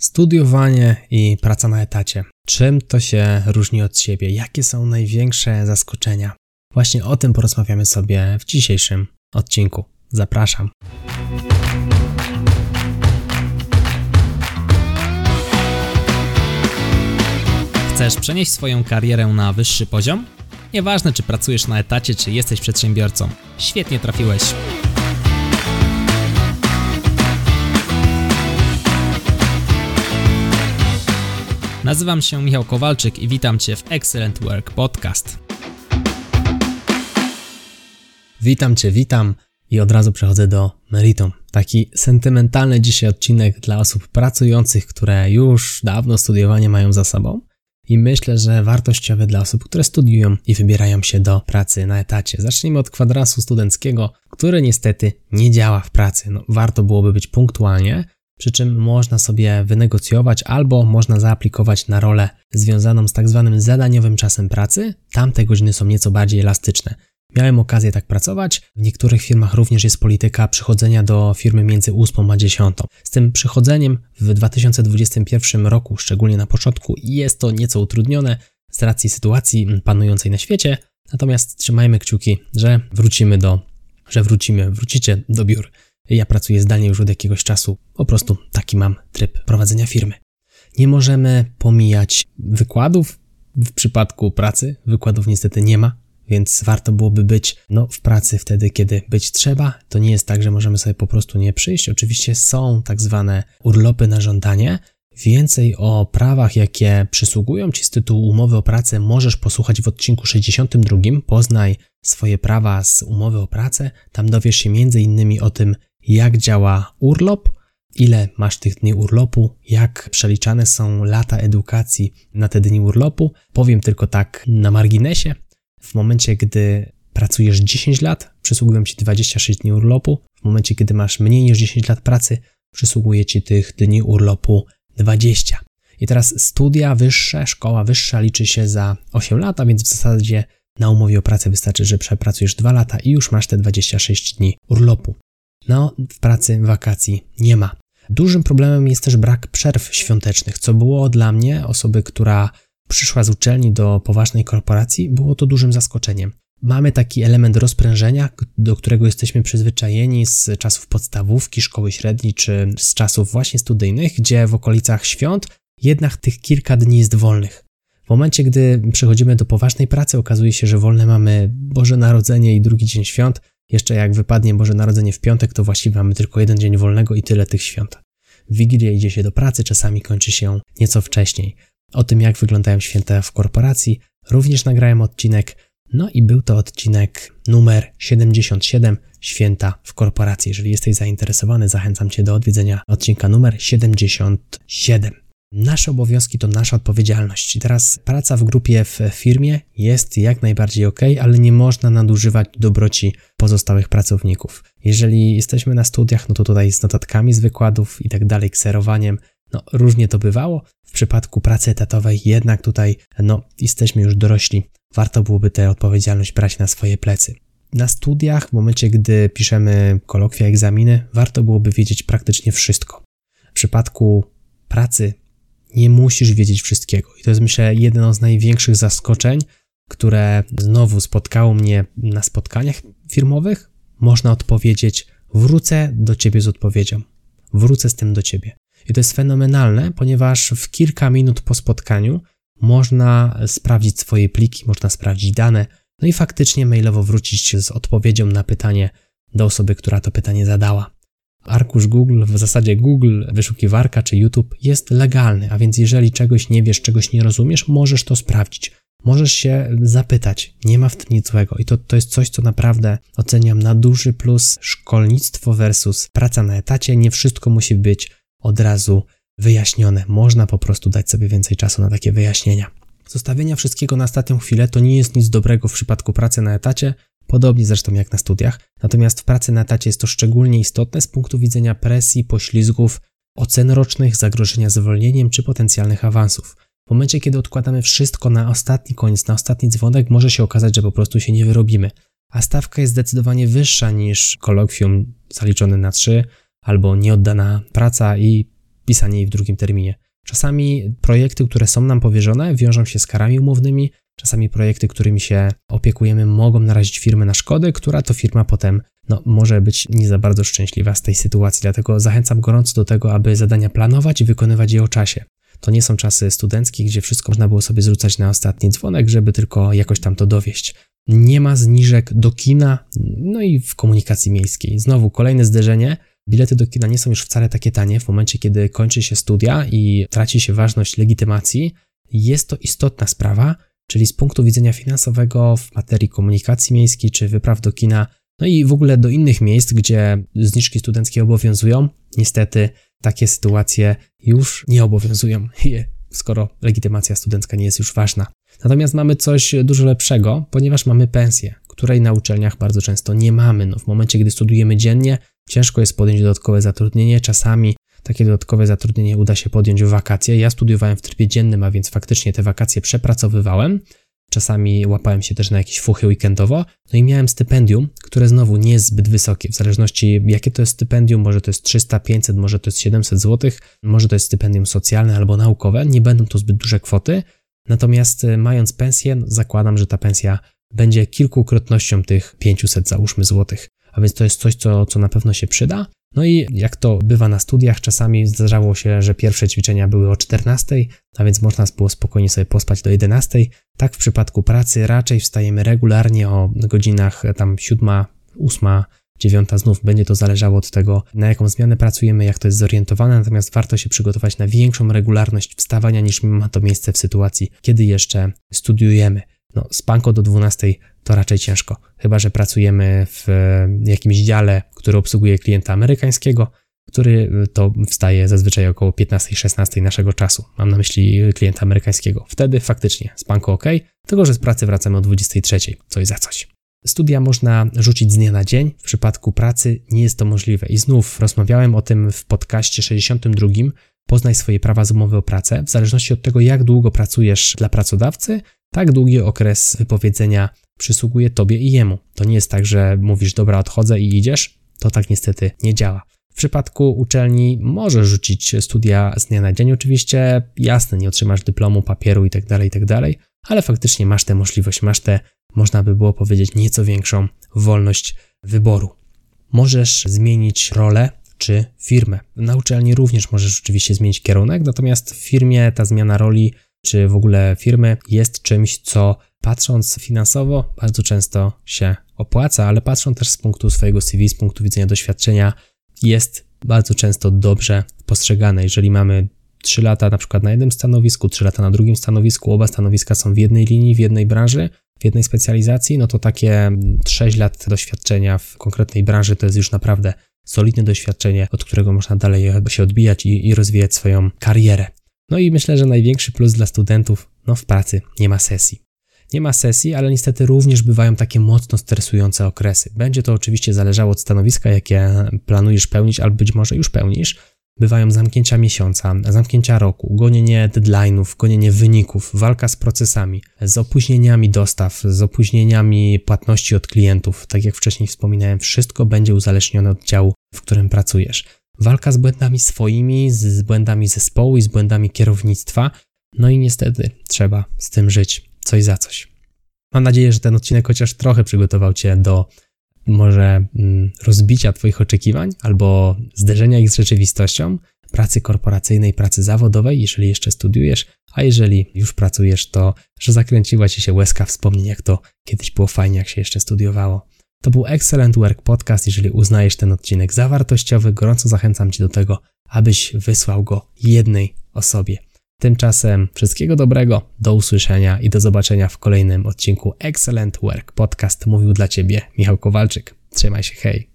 Studiowanie i praca na etacie. Czym to się różni od siebie? Jakie są największe zaskoczenia? Właśnie o tym porozmawiamy sobie w dzisiejszym odcinku. Zapraszam. Chcesz przenieść swoją karierę na wyższy poziom? Nieważne, czy pracujesz na etacie, czy jesteś przedsiębiorcą. Świetnie trafiłeś. Nazywam się Michał Kowalczyk i witam Cię w Excellent Work Podcast. Witam Cię, witam i od razu przechodzę do meritum. Taki sentymentalny dzisiaj odcinek dla osób pracujących, które już dawno studiowanie mają za sobą i myślę, że wartościowy dla osób, które studiują i wybierają się do pracy na etacie. Zacznijmy od kwadransu studenckiego, który niestety nie działa w pracy. No, warto byłoby być punktualnie, przy czym można sobie wynegocjować albo można zaaplikować na rolę związaną z tak zwanym zadaniowym czasem pracy. Tam te godziny są nieco bardziej elastyczne. Miałem okazję tak pracować. W niektórych firmach również jest polityka przychodzenia do firmy między 8 a 10. Z tym przychodzeniem w 2021 roku, szczególnie na początku, jest to nieco utrudnione z racji sytuacji panującej na świecie. Natomiast trzymajmy kciuki, że wrócimy do, że wrócimy, wrócicie do biur. Ja pracuję zdalnie już od jakiegoś czasu. Po prostu taki mam tryb prowadzenia firmy. Nie możemy pomijać wykładów. W przypadku pracy wykładów niestety nie ma, więc warto byłoby być no, w pracy wtedy, kiedy być trzeba. To nie jest tak, że możemy sobie po prostu nie przyjść. Oczywiście są tak zwane urlopy na żądanie. Więcej o prawach, jakie przysługują Ci z tytułu umowy o pracę, możesz posłuchać w odcinku 62. Poznaj swoje prawa z umowy o pracę. Tam dowiesz się m.in. o tym, jak działa urlop, ile masz tych dni urlopu, jak przeliczane są lata edukacji na te dni urlopu. Powiem tylko tak na marginesie. W momencie, gdy pracujesz 10 lat, przysługują ci 26 dni urlopu. W momencie, kiedy masz mniej niż 10 lat pracy, przysługuje ci tych dni urlopu 20. I teraz studia wyższe, szkoła wyższa liczy się za 8 lat, a więc w zasadzie na umowie o pracę wystarczy, że przepracujesz 2 lata i już masz te 26 dni urlopu. No, w pracy wakacji nie ma. Dużym problemem jest też brak przerw świątecznych, co było dla mnie, osoby, która przyszła z uczelni do poważnej korporacji, było to dużym zaskoczeniem. Mamy taki element rozprężenia, do którego jesteśmy przyzwyczajeni z czasów podstawówki, szkoły średniej czy z czasów właśnie studyjnych, gdzie w okolicach świąt jednak tych kilka dni jest wolnych. W momencie, gdy przechodzimy do poważnej pracy, okazuje się, że wolne mamy Boże Narodzenie i drugi dzień świąt, jeszcze jak wypadnie Boże Narodzenie w piątek, to właściwie mamy tylko jeden dzień wolnego i tyle tych świąt. W Wigilię idzie się do pracy, czasami kończy się nieco wcześniej. O tym, jak wyglądają święta w korporacji, również nagrałem odcinek, no i był to odcinek numer 77 Święta w korporacji. Jeżeli jesteś zainteresowany, zachęcam Cię do odwiedzenia odcinka numer 77. Nasze obowiązki to nasza odpowiedzialność. Teraz praca w grupie w firmie jest jak najbardziej ok, ale nie można nadużywać dobroci pozostałych pracowników. Jeżeli jesteśmy na studiach, no to tutaj z notatkami z wykładów i tak dalej, kserowaniem, no różnie to bywało. W przypadku pracy etatowej jednak tutaj, no jesteśmy już dorośli. Warto byłoby tę odpowiedzialność brać na swoje plecy. Na studiach, w momencie gdy piszemy kolokwia, egzaminy, warto byłoby wiedzieć praktycznie wszystko. W przypadku pracy nie musisz wiedzieć wszystkiego. I to jest, myślę, jedno z największych zaskoczeń, które znowu spotkało mnie na spotkaniach firmowych. Można odpowiedzieć: Wrócę do ciebie z odpowiedzią. Wrócę z tym do ciebie. I to jest fenomenalne, ponieważ w kilka minut po spotkaniu można sprawdzić swoje pliki, można sprawdzić dane, no i faktycznie mailowo wrócić z odpowiedzią na pytanie do osoby, która to pytanie zadała. Arkusz Google, w zasadzie Google, wyszukiwarka czy YouTube jest legalny, a więc jeżeli czegoś nie wiesz, czegoś nie rozumiesz, możesz to sprawdzić. Możesz się zapytać, nie ma w tym nic złego. I to, to jest coś, co naprawdę oceniam na duży plus szkolnictwo versus praca na etacie. Nie wszystko musi być od razu wyjaśnione. Można po prostu dać sobie więcej czasu na takie wyjaśnienia. Zostawienia wszystkiego na ostatnią chwilę to nie jest nic dobrego w przypadku pracy na etacie, podobnie zresztą jak na studiach. Natomiast w pracy na etacie jest to szczególnie istotne z punktu widzenia presji, poślizgów, ocen rocznych, zagrożenia zwolnieniem czy potencjalnych awansów. W momencie, kiedy odkładamy wszystko na ostatni koniec, na ostatni dzwonek, może się okazać, że po prostu się nie wyrobimy. A stawka jest zdecydowanie wyższa niż kolokwium zaliczone na 3 albo nieoddana praca i wpisanie jej w drugim terminie. Czasami projekty, które są nam powierzone, wiążą się z karami umownymi, czasami projekty, którymi się opiekujemy, mogą narazić firmę na szkody, która to firma potem no, może być nie za bardzo szczęśliwa z tej sytuacji. Dlatego zachęcam gorąco do tego, aby zadania planować i wykonywać je o czasie. To nie są czasy studenckie, gdzie wszystko można było sobie zrzucać na ostatni dzwonek, żeby tylko jakoś tam to dowieść. Nie ma zniżek do kina, no i w komunikacji miejskiej. Znowu kolejne zderzenie. Bilety do kina nie są już wcale takie tanie w momencie, kiedy kończy się studia i traci się ważność legitymacji. Jest to istotna sprawa, czyli z punktu widzenia finansowego w materii komunikacji miejskiej czy wypraw do kina, no i w ogóle do innych miejsc, gdzie zniżki studenckie obowiązują, niestety takie sytuacje już nie obowiązują, skoro legitymacja studencka nie jest już ważna. Natomiast mamy coś dużo lepszego, ponieważ mamy pensję, której na uczelniach bardzo często nie mamy. No, w momencie, gdy studujemy dziennie, ciężko jest podjąć dodatkowe zatrudnienie. Czasami takie dodatkowe zatrudnienie uda się podjąć w wakacje. Ja studiowałem w trybie dziennym, a więc faktycznie te wakacje przepracowywałem. Czasami łapałem się też na jakieś fuchy weekendowo, no i miałem stypendium, które znowu nie jest zbyt wysokie, w zależności jakie to jest stypendium, może to jest 300, 500, może to jest 700 zł, może to jest stypendium socjalne albo naukowe, nie będą to zbyt duże kwoty, natomiast e, mając pensję, zakładam, że ta pensja będzie kilkukrotnością tych 500 załóżmy złotych, a więc to jest coś, co, co na pewno się przyda. No i jak to bywa na studiach, czasami zdarzało się, że pierwsze ćwiczenia były o 14, a więc można było spokojnie sobie pospać do 11. Tak w przypadku pracy raczej wstajemy regularnie o godzinach tam 7, 8, 9 znów będzie to zależało od tego, na jaką zmianę pracujemy, jak to jest zorientowane, natomiast warto się przygotować na większą regularność wstawania niż ma to miejsce w sytuacji, kiedy jeszcze studiujemy. No, spanko do 12 to raczej ciężko, chyba że pracujemy w jakimś dziale, który obsługuje klienta amerykańskiego, który to wstaje zazwyczaj około 15-16 naszego czasu. Mam na myśli klienta amerykańskiego. Wtedy faktycznie spanko ok, tylko że z pracy wracamy o 23, coś za coś. Studia można rzucić z dnia na dzień, w przypadku pracy nie jest to możliwe. I znów rozmawiałem o tym w podcaście 62. Poznaj swoje prawa z umowy o pracę. W zależności od tego, jak długo pracujesz dla pracodawcy, tak długi okres wypowiedzenia przysługuje tobie i jemu. To nie jest tak, że mówisz, dobra, odchodzę i idziesz. To tak niestety nie działa. W przypadku uczelni możesz rzucić studia z dnia na dzień, oczywiście jasne, nie otrzymasz dyplomu, papieru itd., tak itd., tak ale faktycznie masz tę możliwość, masz tę, można by było powiedzieć, nieco większą wolność wyboru. Możesz zmienić rolę czy firmę. Na uczelni również możesz oczywiście zmienić kierunek, natomiast w firmie ta zmiana roli czy w ogóle firmy jest czymś, co patrząc finansowo bardzo często się opłaca, ale patrząc też z punktu swojego CV, z punktu widzenia doświadczenia, jest bardzo często dobrze postrzegane. Jeżeli mamy 3 lata na przykład na jednym stanowisku, 3 lata na drugim stanowisku, oba stanowiska są w jednej linii, w jednej branży, w jednej specjalizacji, no to takie 6 lat doświadczenia w konkretnej branży to jest już naprawdę solidne doświadczenie, od którego można dalej się odbijać i, i rozwijać swoją karierę. No i myślę, że największy plus dla studentów, no w pracy nie ma sesji. Nie ma sesji, ale niestety również bywają takie mocno stresujące okresy. Będzie to oczywiście zależało od stanowiska, jakie planujesz pełnić, albo być może już pełnisz. Bywają zamknięcia miesiąca, zamknięcia roku, gonienie deadline'ów, gonienie wyników, walka z procesami, z opóźnieniami dostaw, z opóźnieniami płatności od klientów. Tak jak wcześniej wspominałem, wszystko będzie uzależnione od działu, w którym pracujesz walka z błędami swoimi, z błędami zespołu i z błędami kierownictwa. No i niestety trzeba z tym żyć, coś za coś. Mam nadzieję, że ten odcinek chociaż trochę przygotował Cię do może mm, rozbicia Twoich oczekiwań albo zderzenia ich z rzeczywistością, pracy korporacyjnej, pracy zawodowej, jeżeli jeszcze studiujesz, a jeżeli już pracujesz, to że zakręciła Ci się łezka wspomnień, jak to kiedyś było fajnie, jak się jeszcze studiowało. To był Excellent Work Podcast. Jeżeli uznajesz ten odcinek za wartościowy, gorąco zachęcam Cię do tego, abyś wysłał go jednej osobie. Tymczasem wszystkiego dobrego, do usłyszenia i do zobaczenia w kolejnym odcinku Excellent Work Podcast. Mówił dla Ciebie Michał Kowalczyk. Trzymaj się, hej!